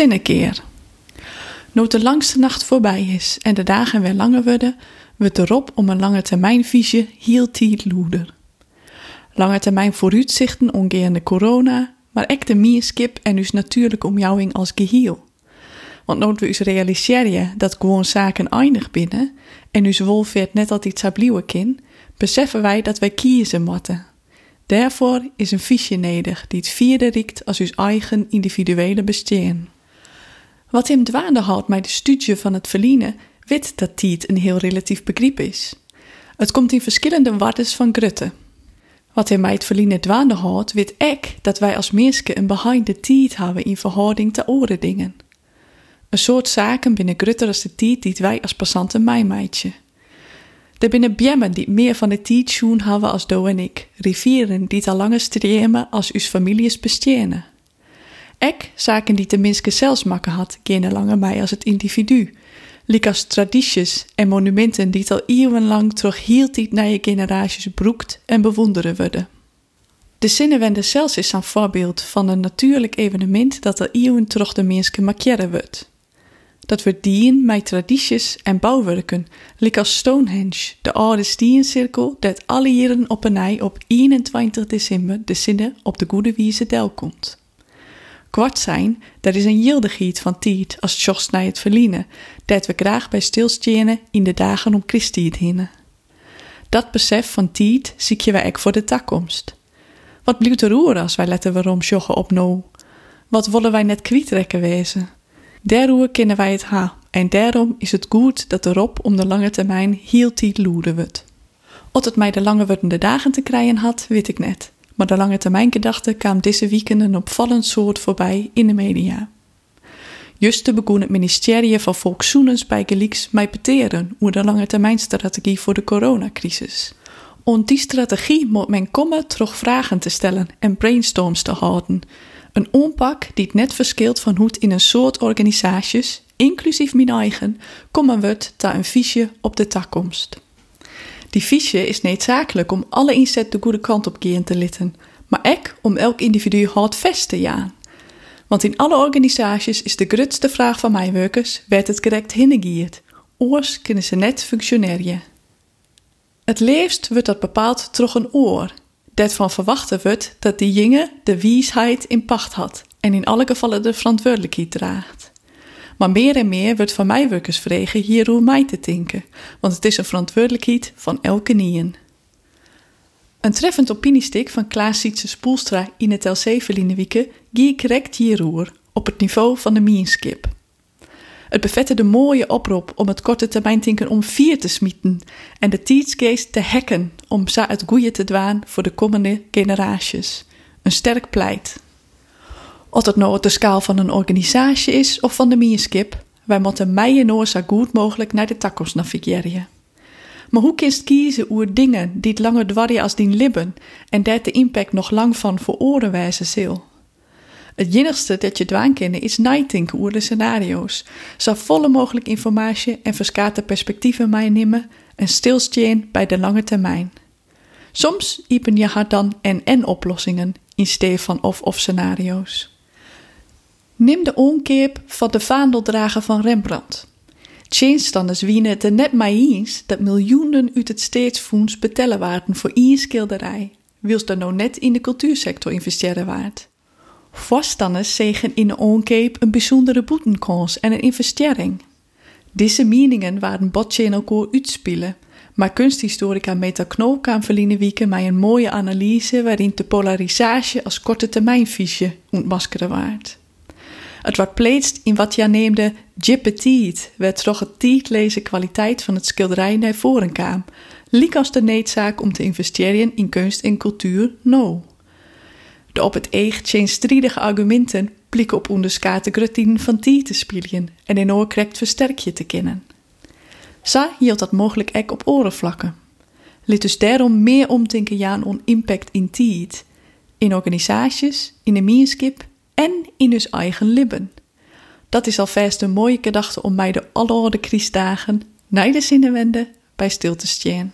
Zinnekeer. Nu de langste nacht voorbij is en de dagen weer langer worden, wordt erop om een lange termijn visie heel tijd loeder. Lange termijn vooruitzichten ongeende corona, maar ook de mierskip en dus natuurlijke omjouwing als geheel. Want nooit we us realiseren dat gewoon zaken eindig binnen en us wolveert net altijd zou blijven kin, beseffen wij dat wij kiezen moeten. Daarvoor is een fiche nodig die het vierde riekt als uw eigen individuele bestaan. Wat hem dwaande houdt met de studie van het verliezen, weet dat tijd een heel relatief begrip is. Het komt in verschillende waardes van grutte. Wat hem mij het verliezen dwaande houdt, weet ik dat wij als mensen een behind the tijd hebben in verhouding te oren dingen. Een soort zaken binnen grutter als de tijd die wij als passanten mij meidje. Er binnen bjemmen die meer van de tijd schoen hebben als Do en ik, rivieren die al langer streamen als us families bestenen. Ek zaken die tenminste zelfs makken had, geen langer mij als het individu. Lik als tradities en monumenten die al eeuwenlang terug heel tijd naar je generaties broekt en bewonderen worden. De Zinnewende zelfs is een voorbeeld van een natuurlijk evenement dat al eeuwen terug de mensen markeren wordt. Dat wordt dien met tradities en bouwwerken, lik als Stonehenge, de oude stiencirkel dat alle jaren op een op 21 december de zinnen op de goede wieze del komt. Kwart zijn, dat is een gildegiet van tijd als tjost naar het verliezen, dat we graag bij stilstenen in de dagen om Christi hinnen. Dat besef van tijd zie je wij ook voor de toekomst. Wat blijft er roer als wij letten waarom joggen op no? Wat willen wij net kwijtrekken wezen? Daarover kennen wij het ha, en daarom is het goed dat erop om de lange termijn heel tijd loeren wordt. Of het mij de lange wordende dagen te krijgen had, weet ik net maar de lange termijn gedachte kwam deze weekend een opvallend soort voorbij in de media. Juist begon het ministerie van Volkszoenens bij Gelieks mij peteren over de lange termijn strategie voor de coronacrisis. Om die strategie moet men komen terug vragen te stellen en brainstorms te houden. Een onpak die het net verschilt van hoe het in een soort organisaties, inclusief mijn eigen, komen wordt ta een fiche op de toekomst. Die fiche is noodzakelijk om alle inzet de goede kant op gaan te litten, maar ook om elk individu hard vast te jaan. Want in alle organisaties is de grootste vraag van mijn werkers: werd het correct hinnegierd? Oors kunnen ze net functioneren. Het leefst wordt dat bepaald door een oor, dat van verwachten wordt dat die jongen de wiesheid in pacht had en in alle gevallen de verantwoordelijkheid draagt. Maar meer en meer wordt van mij werkers vregen hier hoe mij te denken, want het is een verantwoordelijkheid van elke nien. Een treffend opiniestik van Klaas Sietse Spoelstra in het LC verliezen wieken correct op het niveau van de mienskip. Het bevette de mooie oproep om het korte termijn denken om vier te smieten en de tijdsgeest te hacken om za het goeie te dwaan voor de komende generaties. Een sterk pleit. Of het nou op de schaal van een organisatie is of van de mierskip, wij moeten mij en zo goed mogelijk naar de takkels navigeren. Maar hoe kinst kiezen oer dingen die het langer dwarje als dien libben en dat de impact nog lang van voor oren wijzen? Het jinnigste dat je dwaan kennen is nadenken oer de scenario's, zo volle mogelijk informatie en verskate perspectieven meenemen en stilstaan bij de lange termijn. Soms iepen je haar dan en-en oplossingen in steef van of-of scenario's. Neem de onkeep van de vaandeldrager van Rembrandt. Tjeenstanders wienen het er net mee eens dat miljoenen uit het steedsfonds betellen waren voor één schilderij, wils er nou net in de cultuursector investeren waard. Voorstanders zegen in de onkeep een bijzondere boetenkans en een investering. Deze meningen waren botje in elkaar uitspelen, maar kunsthistorica Meta Knol kwam met een mooie analyse waarin de polarisatie als korte termijnvisie ontmaskeren waard. Het wordt pleetst in wat je neemde petit, werd toch het tietlezen kwaliteit van het schilderij naar voren kwam, liek als de needzaak om te investeren in kunst en cultuur no. De op het eeg teenstrijdige argumenten blikken op onderskate grutien van tie te spelen en in oorkrekt versterkje te kennen. Sa hield dat mogelijk ek op orenvlakken. Lid dus daarom meer omdenken jaan on impact in tijd, in organisaties, in de meerskip en in hun eigen libben. Dat is alvast een mooie gedachte om mij de alleroorde kriesdagen naar de zinnenwende bij stil te staan.